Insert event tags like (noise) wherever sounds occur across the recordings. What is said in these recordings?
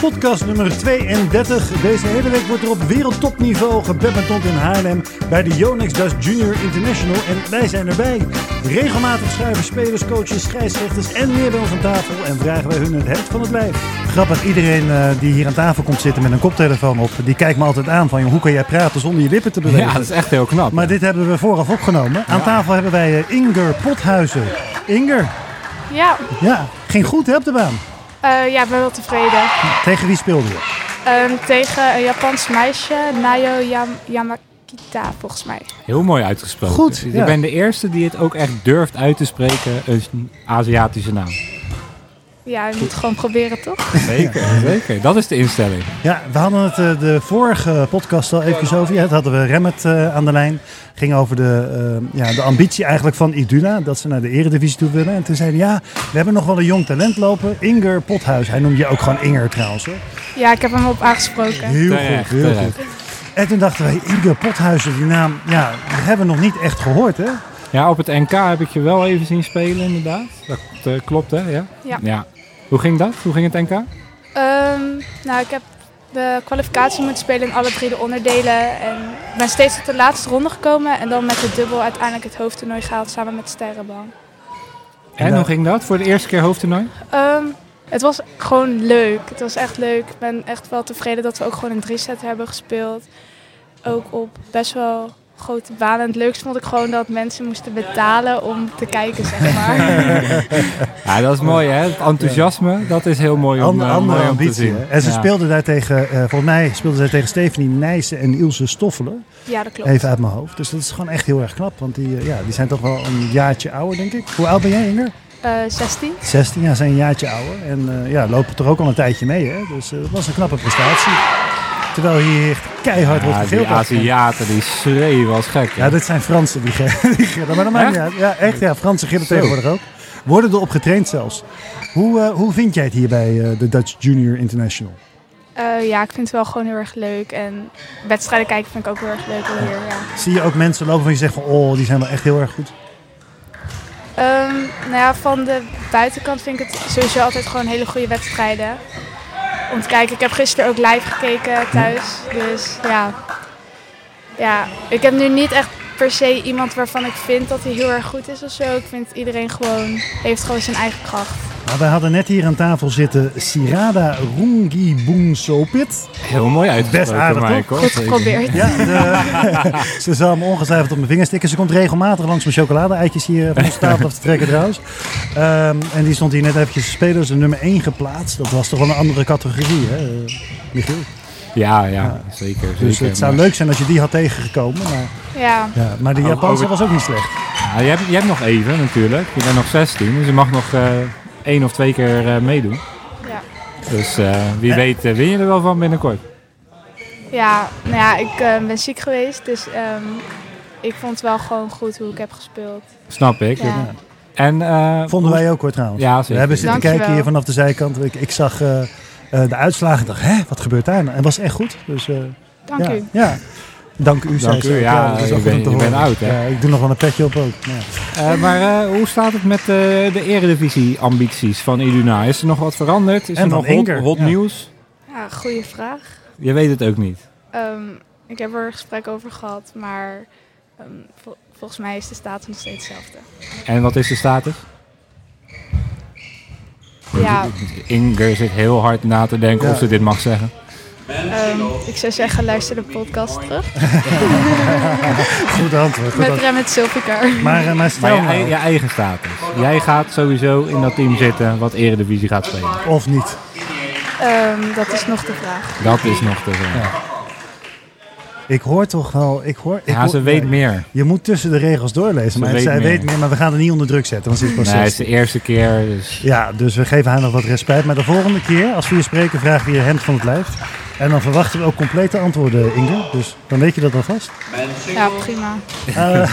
Podcast nummer 32. Deze hele week wordt er op wereldtopniveau gebadmintond in Haarlem bij de Yonex Dust Junior International. En wij zijn erbij. Regelmatig schuiven spelers, coaches, scheidsrechters en meer bij ons aan tafel. En vragen wij hun het heft van het lijf. Grappig, iedereen eh, die hier aan tafel komt zitten met een koptelefoon op, die kijkt me altijd aan van, joh, hoe kan jij praten zonder je lippen te bewegen? Ja, dat is echt heel knap. Maar dit hebben we vooraf opgenomen. Aan tafel hebben wij eh, Inger Pothuizen. Inger, Ja, ja, ging goed hè, op de baan. Eh, ja, ik ben wel tevreden. Tegen wie speelde je? Ehm, tegen een Japans meisje, Nayo Yam- Yamakita, volgens mij. Heel mooi uitgesproken. Goed, Ik ja. ben de eerste die het ook echt durft uit te spreken, een Aziatische naam. Ja, je moet gewoon proberen, toch? Zeker, zeker. Dat is de instelling. Ja, we hadden het eh, de vorige podcast al even over. Ja, het hadden we Remmet eh, aan de lijn. Ging over de, eh, ja, de ambitie eigenlijk van Iduna. Dat ze naar de eredivisie toe willen. En toen zeiden ja, we hebben nog wel een jong talent lopen. Inger Pothuis. Hij noemde je ook gewoon Inger trouwens. Hoor. Ja, ik heb hem op aangesproken. Heel Terecht, goed, heel terecht. goed. En toen dachten wij, Inger Pothuizen, die naam, ja, die hebben we nog niet echt gehoord hè. Ja, op het NK heb ik je wel even zien spelen, inderdaad. Dat eh, klopt, hè? Ja? Ja. Hoe ging dat? Hoe ging het NK? Ehm, nou, ik heb de kwalificatie moeten spelen in alle drie de onderdelen. En ik ben steeds tot de laatste ronde gekomen. En dan met de dubbel uiteindelijk het hoofdtoernooi gehaald samen met Sterrenbaan. En hoe ging dat voor de eerste keer hoofdtoernooi? Ehm, het was gewoon leuk. Het was echt leuk. Ik ben echt wel tevreden dat we ook gewoon een drie set hebben gespeeld. Ook op best wel grote banen. En het leukste vond ik gewoon dat mensen moesten betalen om te kijken, zeg (laughs) maar. Ja, dat is mooi, hè? Het enthousiasme, dat is heel mooi om, Ander, eh, andere mooi om te ambitie. zien. En ze Ja. speelden daar tegen, eh, volgens mij speelden zij tegen Stephanie Nijssen en Ilse Stoffelen. ja, dat klopt. Even uit mijn hoofd. Dus dat is gewoon echt heel erg knap. Want die, eh, ja, die zijn toch wel een jaartje ouder, denk ik. Hoe oud ben jij, Inger? Eh 16. 16, ja, zijn een jaartje ouder. En eh, ja, lopen toch ook al een tijdje mee, hè? Dus dat was een knappe prestatie. Terwijl hier echt keihard wordt Ja, gegild. die Aziaten, die schreeuwen als gek. hè? Ja, dit zijn Fransen die, (laughs) die gillen. Maar dat maakt niet. Ja, echt. Ja, Fransen gillen tegenwoordig ook. Worden erop getraind zelfs. Hoe, eh, hoe vind jij het hier bij eh, de Dutch Junior International? Eh, ja, ik vind het wel gewoon heel erg leuk. En wedstrijden kijken vind ik ook heel erg leuk hier. Ja. Zie je ook mensen lopen van je zegt van... Oh, die zijn wel echt heel erg goed. Ehm, nou ja, van de buitenkant vind ik het sowieso altijd gewoon hele goede wedstrijden. Om te kijken. Ik heb gisteren ook live gekeken thuis. Dus ja. Ja, ik heb nu niet echt per se iemand waarvan ik vind dat hij heel erg goed is of zo. Ik vind iedereen gewoon, heeft gewoon zijn eigen kracht. Nou, wij hadden net hier aan tafel zitten Sirada Rungibungsopit. Heel mooi uitgesproken, Best aardig, toch? Goed geprobeerd. Ja, de, (laughs) ze zal me ongetwijfeld op mijn vingers stikken. Ze komt regelmatig langs mijn chocolade-eitjes hier van onze tafel af te trekken trouwens. Ehm, en die stond hier net eventjes te spelen. Dus de nummer 1 geplaatst. Dat was toch wel een andere categorie, hè, eh, Michiel? Ja, ja, zeker. Dus zeker. het zou Maar- leuk zijn als je die had tegengekomen. Maar, Ja, ja, maar de Over- Japanse over- was ook niet slecht. Ja, je, hebt, je hebt nog even natuurlijk. Je bent nog 16, dus je mag nog eh, één of twee keer eh, meedoen. ja. Dus eh, wie Eh. weet win je er wel van binnenkort. Ja, nou ja, ik eh, ben ziek geweest. Dus ehm, ik vond het wel gewoon goed hoe ik heb gespeeld. Snap ik. Ja. En, eh, Vonden wij ook hoor trouwens. Ja, We zeker. hebben zitten Dankjewel. kijken hier vanaf de zijkant. Ik, ik zag eh, eh, de uitslagen en dacht, hè, wat gebeurt daar nou? En het was echt goed. Dus, eh, Dank ja, u. Ja. Dank u, Dank u, ja, je bent- bent horen. oud, hè? Ja, ik doe nog wel een petje op ook. Ja. Eh, maar eh, hoe staat het met eh, de eredivisie-ambities van Iduna? Is er nog wat veranderd? Is En er van nog hot, hot ja. nieuws? Ja, goede vraag. Je weet het ook niet. Ehm, ik heb er een gesprek over gehad, maar ehm, vol- volgens mij is de status nog steeds hetzelfde. En wat is de status? Ja, Inger zit heel hard na te denken Ja. of ze dit mag zeggen. Ehm, ik zou zeggen, luister de podcast terug. (laughs) Goed antwoord. Goed Met antwoord. Rem met Silvicar. Maar, eh, maar Maar stel je, nou, je eigen status. Jij gaat sowieso in dat team zitten wat eredivisie gaat spelen. of niet. Ehm, dat is nog de vraag. Dat is nog te zeggen. Ik hoor toch wel... Ik hoor, ik Ja, hoor- ze weet ja, meer. Je moet tussen de regels doorlezen. Ze Maar weet zij meer. weet meer, maar we gaan er niet onder druk zetten. Want ze is pas Nee, het is 16. de eerste keer. Dus Ja, dus we geven haar nog wat respect. Maar de volgende keer, als we je spreken, vragen we je hemd van het lijf. En dan verwachten we ook complete antwoorden, Inge. Dus dan weet je dat alvast. Ja, prima. Eh,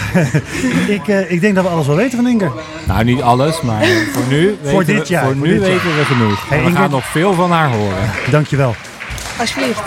(laughs) ik, eh, ik denk dat we alles wel weten van Inge. Nou, niet alles, maar voor nu (laughs) weten, Voor dit we, jaar, voor voor nu dit jaar. weten we genoeg. Hey, we gaan nog veel van haar horen. Dankjewel. Alsjeblieft.